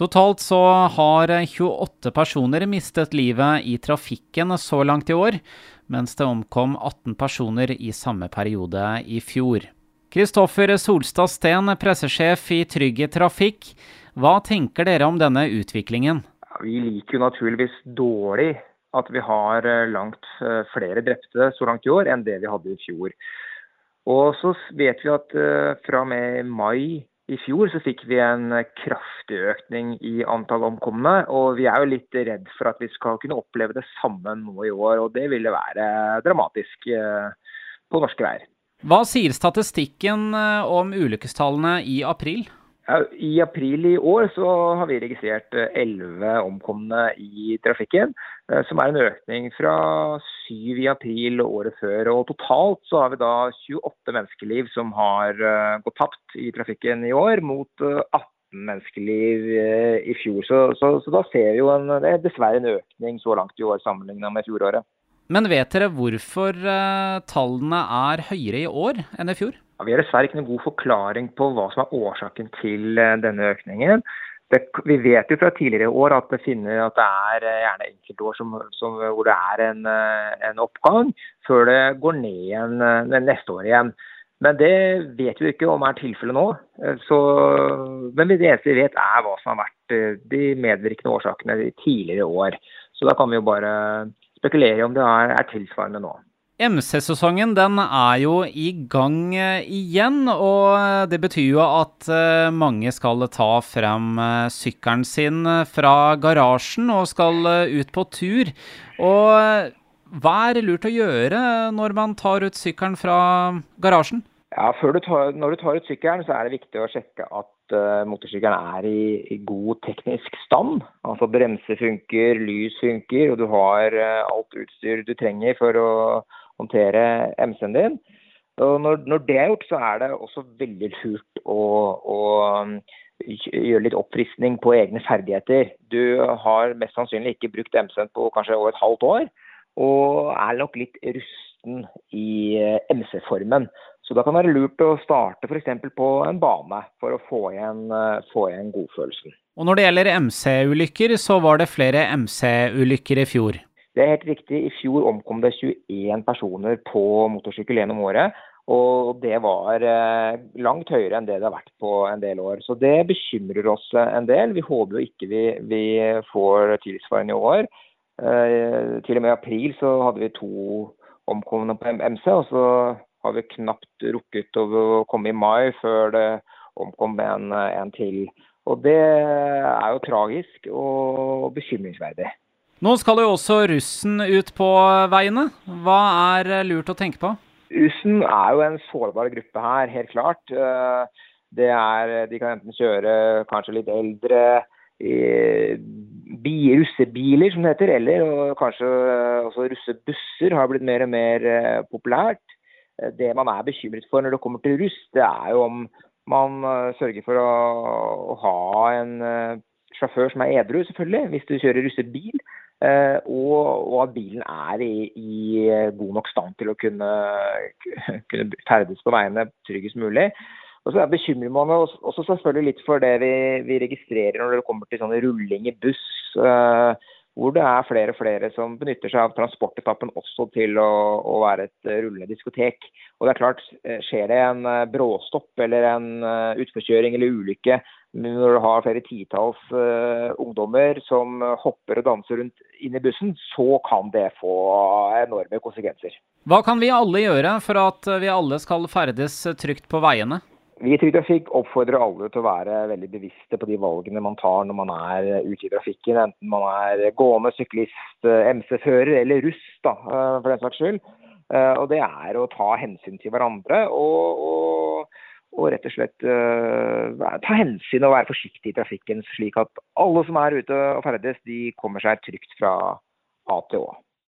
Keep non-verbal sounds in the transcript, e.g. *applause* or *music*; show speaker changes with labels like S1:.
S1: Totalt så har 28 personer mistet livet i trafikken så langt i år, mens det omkom 18 personer i samme periode i fjor. Kristoffer Solstad Steen, pressesjef i Trygg Trafikk. Hva tenker dere om denne utviklingen?
S2: Vi liker jo naturligvis dårlig at vi har eh, langt eh, flere drepte så langt i år enn det vi hadde i fjor. Og så vet vi at eh, fra og med mai i fjor så fikk vi en kraftig økning i antall omkomne. Og vi er jo litt redd for at vi skal kunne oppleve det samme nå i år. Og det ville være dramatisk på norske veier.
S1: Hva sier statistikken om ulykkestallene i april?
S2: I april i år så har vi registrert elleve omkomne i trafikken. Eh, som er en økning fra syv i april året før. Og totalt så har vi da 28 menneskeliv som har eh, gått tapt i trafikken i år, mot 18 eh, menneskeliv i fjor. Så, så, så da ser vi jo en, dessverre en økning så langt i år sammenlignet med fjoråret.
S1: Men vet dere hvorfor tallene er høyere i år enn i fjor?
S2: Ja, vi har dessverre ikke noen god forklaring på hva som er årsaken til denne økningen. Det, vi vet jo fra tidligere år at det, finner, at det er eh, gjerne enkeltår som, som, hvor det er en, eh, en, oppgang, før det går ned igjen eh, neste år igjen. Men det vet vi ikke om er tilfellet nå. Så, men det eneste vi vet er hva som har vært de medvirkende årsakene i tidligere år. Så da kan vi jo bare spekulere om det er, er tilsvarende nå.
S1: MC-sesongen den er jo i gang eh, igjen, og det betyr jo at eh, mange skal ta frem eh, sykkelen sin fra garasjen og skal ut på tur. Og hva er det lurt å gjøre når man tar ut sykkelen fra garasjen?
S2: Ja, du tar, Når du tar ut sykkelen, så er det viktig å sjekke at uh, motorsykkelen er i, i, god teknisk stand. Altså bremser funker, lys funker, og du har uh, alt utstyr du trenger for å håndtere MC-en din. Og når, når, det er gjort, så er det også veldig lurt å, å um, gjøre litt oppfriskning på egne ferdigheter. Du har mest sannsynlig ikke brukt MC-en på kanskje over et halvt år, og er nok litt rusten i eh, MC-formen. Så da kan det være lurt å starte f.eks. på en bane for å få igjen, eh, få igjen godfølelsen.
S1: Og når det gjelder MC-ulykker, så var det flere MC-ulykker i fjor?
S2: Det er helt riktig. I fjor omkom det 21 personer på motorsykkel gjennom året. Og det var eh, langt høyere enn det det har vært på en del år. Så det bekymrer oss en del. Vi håper jo ikke vi, vi får tilsvarende i år. Eh, til og med i april så hadde vi to omkomne på MC, og så har vi knapt rukket å komme i mai før det omkom en, en til. Og det er jo tragisk og bekymringsverdig.
S1: Nå skal jo også russen ut på veiene. Hva er lurt å tenke på?
S2: Russen er jo en sårbar gruppe her, helt klart. Eh, er, de kan enten kjøre kanskje litt eldre russebiler, som det heter, eller kanskje også russebusser har blitt mer og mer eh, populært. Eh, det man er bekymret for når det kommer til russ, det er jo om man sørger for å, å ha en sjåfør som er edru, selvfølgelig, hvis du kjører russebil. Uh, og, og, at bilen er i, i, god nok stand til å kunne, *laughs* kunne ferdes på veiene tryggest mulig. Og så bekymrer man oss selvfølgelig litt for det vi, vi, registrerer når det kommer til sånne rulling i buss. Uh, hvor det er flere og flere som benytter seg av transportetappen også til å, å, være et rullende diskotek. Og det er klart, eh, Skjer det en bråstopp eller en utforkjøring eller ulykke når du har flere titalls uh, ungdommer som hopper og danser rundt inn i bussen, så kan det få enorme konsekvenser.
S1: Hva kan vi alle gjøre for at vi alle skal ferdes trygt på veiene?
S2: Vi i Trygg Trafikk oppfordrer alle til å være veldig bevisste på de valgene man tar når man er ute i trafikken, enten man er gående, syklist, MC-fører eller russ, da, eh, for den saks skyld. Eh, og det er å ta hensyn til hverandre. og, og og rett og slett uh, ta hensyn og være forsiktig i trafikken, slik at alle som er ute og ferdes, de kommer seg trygt fra A til Å.